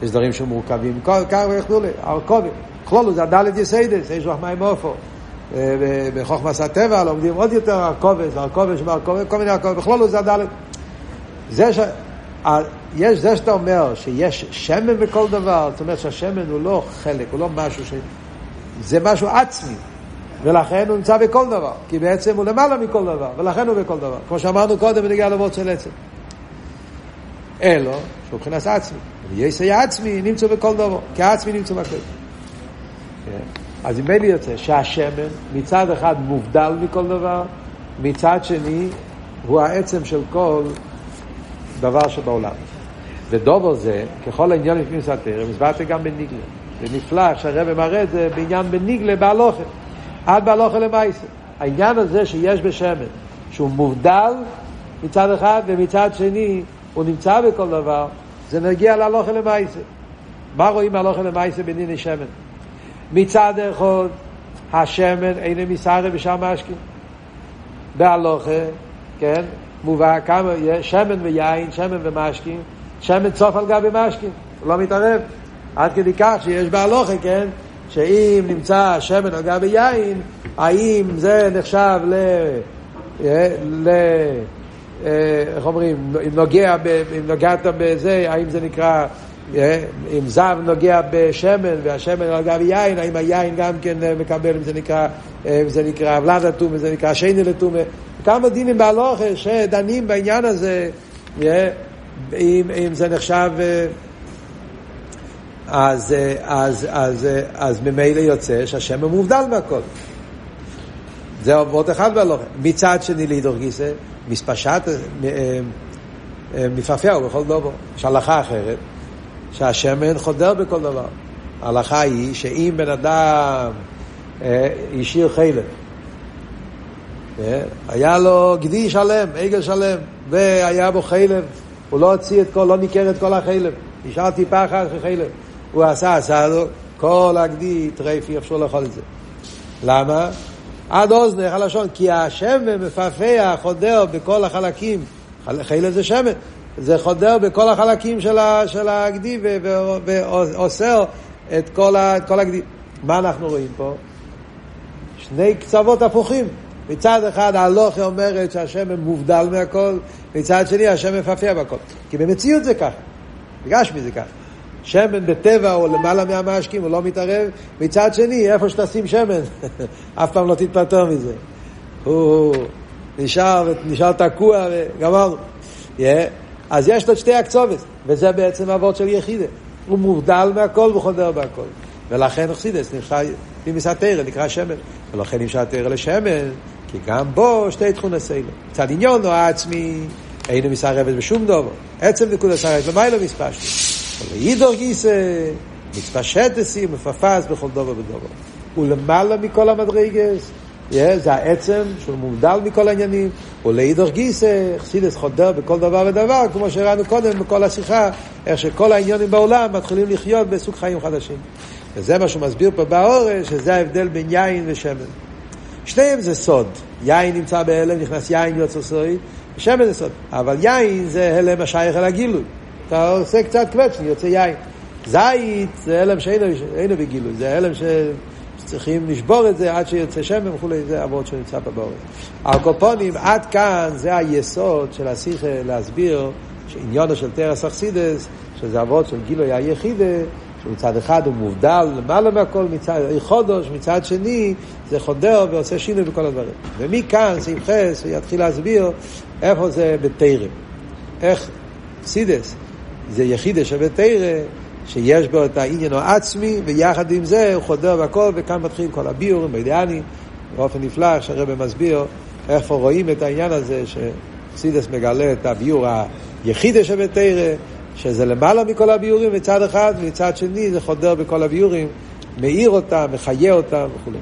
Speaker 1: יש דברים שמורכבים, כך וכו', הרכובים. כלולו זה הדלת יסיידס, יש לך מים אופו. בחוכמס הטבע לומדים עוד יותר הרכובת, הרכובת שבהרכובת, כל מיני הרכובת, בכלולו זה הדלת. זה ש... יש זה שאתה אומר שיש שמן בכל דבר, זאת אומרת שהשמן הוא לא חלק, הוא לא משהו ש... זה משהו עצמי, ולכן הוא נמצא בכל דבר, כי בעצם הוא למעלה מכל דבר, ולכן הוא בכל דבר. כמו שאמרנו קודם בנגיע לוורד של עצם. אלו, שהוא מבחינת עצמי. ויסי עצמי נמצא בכל דבר, כי העצמי נמצא בכל. כן. אז אם לי יוצא שהשמן מצד אחד מובדל מכל דבר, מצד שני הוא העצם של כל דבר שבעולם. ודובר זה, ככל העניין לפני סתר, הסברתי גם בניגלה. זה נפלא שהרבא מראה את זה בעניין בניגלה בהלוכה. עד בהלוכה למעשה. העניין הזה שיש בשמן, שהוא מובדל מצד אחד ומצד שני הוא נמצא בכל דבר, זה מגיע להלוכה למעשה. מה רואים מהלוכה למעשה בדיני שמן? מצד אחד, השמן אינו מסערה בשאר משקים. בהלוכה, כן, מובא כמה, שמן ויין, שמן ומשקים, שמן צוף על גבי משקים, לא מתערב. עד כדי כך שיש בהלוכה, כן, שאם נמצא שמן על גבי יין, האם זה נחשב ל... ל... איך אומרים, אם נוגע, אם בזה, האם זה נקרא, אם זב נוגע בשמן והשמן נוגע ביין, האם היין גם כן מקבל, אם זה נקרא, אם זה נקרא אבלד אטום, אם זה נקרא שני לטום, כמה דינים בהלוכה שדנים בעניין הזה, אם, אם זה נחשב, אז, אז, אז, אז ממילא יוצא שהשמן מובדל מהכל. זה עוד אחד בהלוכה. מצד שני לידור גיסא, מספשט, מפרפר בכל דבר. יש הלכה אחרת, שהשמן חודר בכל דבר. ההלכה היא שאם בן אדם השאיר חלק, היה לו גדי שלם, עגל שלם, והיה בו חלב, הוא לא הוציא את כל, לא ניכר את כל החלב, נשאר טיפה אחת חלב. הוא עשה, עשה לו, כל הגדי טרייף, אי אפשר לאכול את זה. למה? עד אוזנך הלשון, כי השמן מפעפע, חודר בכל החלקים, חלב זה שמן, זה חודר בכל החלקים של, ה, של הגדי ואוסר את כל, ה, את כל הגדי. מה אנחנו רואים פה? שני קצוות הפוכים. מצד אחד ההלוכה אומרת שהשמן מובדל מהכל, מצד שני השמן מפעפע בכל. כי במציאות זה ככה, בגשמי זה ככה. שמן בטבע הוא למעלה מהמשקים, הוא לא מתערב. מצד שני, איפה שתשים שמן, אף פעם לא תתפטר מזה. הוא נשאר, נשאר תקוע וגמרנו. Yeah. אז יש לו את שתי הקצובת, וזה בעצם אבות של יחידה. הוא מובדל מהכל וחודר בהכל. ולכן אכסידס נקרא, נמצא תרא, נקרא שמן. ולכן נמשל תרא לשמן, כי גם בו שתי תכונס אלו. מצד עניון הוא העצמי, אינו מסערבת בשום דבר. עצם נקודה סערבת, למה לא מספשתי? ולעידור גיסא, מתפשטסי, מפפס בכל דובר ודובר. ולמעלה מכל המדרגס, זה העצם שהוא מובדל מכל העניינים, ולעידור גיסא, חסידס חודר בכל דבר ודבר, כמו שראינו קודם בכל השיחה, איך שכל העניינים בעולם מתחילים לחיות בסוג חיים חדשים. וזה מה שהוא מסביר פה באורש, שזה ההבדל בין יין ושמן. שניהם זה סוד. יין נמצא בהלם, נכנס יין יוצא סוי, שמן זה סוד. אבל יין זה הלם השייך אל הגילוי. אתה עושה קצת קווצ'ן, יוצא יין. זית זה הלם שאינו בגילוי, זה הלם שצריכים לשבור את זה עד שיוצא שמן וכולי, זה אבות שנמצא פה באורץ. על קופונים, עד כאן זה היסוד של השיחה להסביר שעניונו של תרס אכסידס, שזה אבות של גילוי היחידה, שמצד אחד הוא מובדל למעלה מהכל, מצד חודש, מצד שני זה חודר ועושה שינוי בכל הדברים. ומכאן, סעיף חס, הוא יתחיל להסביר איפה זה בתרם. איך סידס, זה יחידה שבתרא, שיש בו את העניין העצמי, ויחד עם זה הוא חודר בכל, וכאן מתחיל כל הביורים, באידיאנים, באופן נפלא, שהרבא מסביר איפה רואים את העניין הזה, שסידס מגלה את הביור היחידה שבתרא, שזה למעלה מכל הביורים מצד אחד, ומצד שני זה חודר בכל הביורים, מאיר אותם, מחיה אותם וכו'.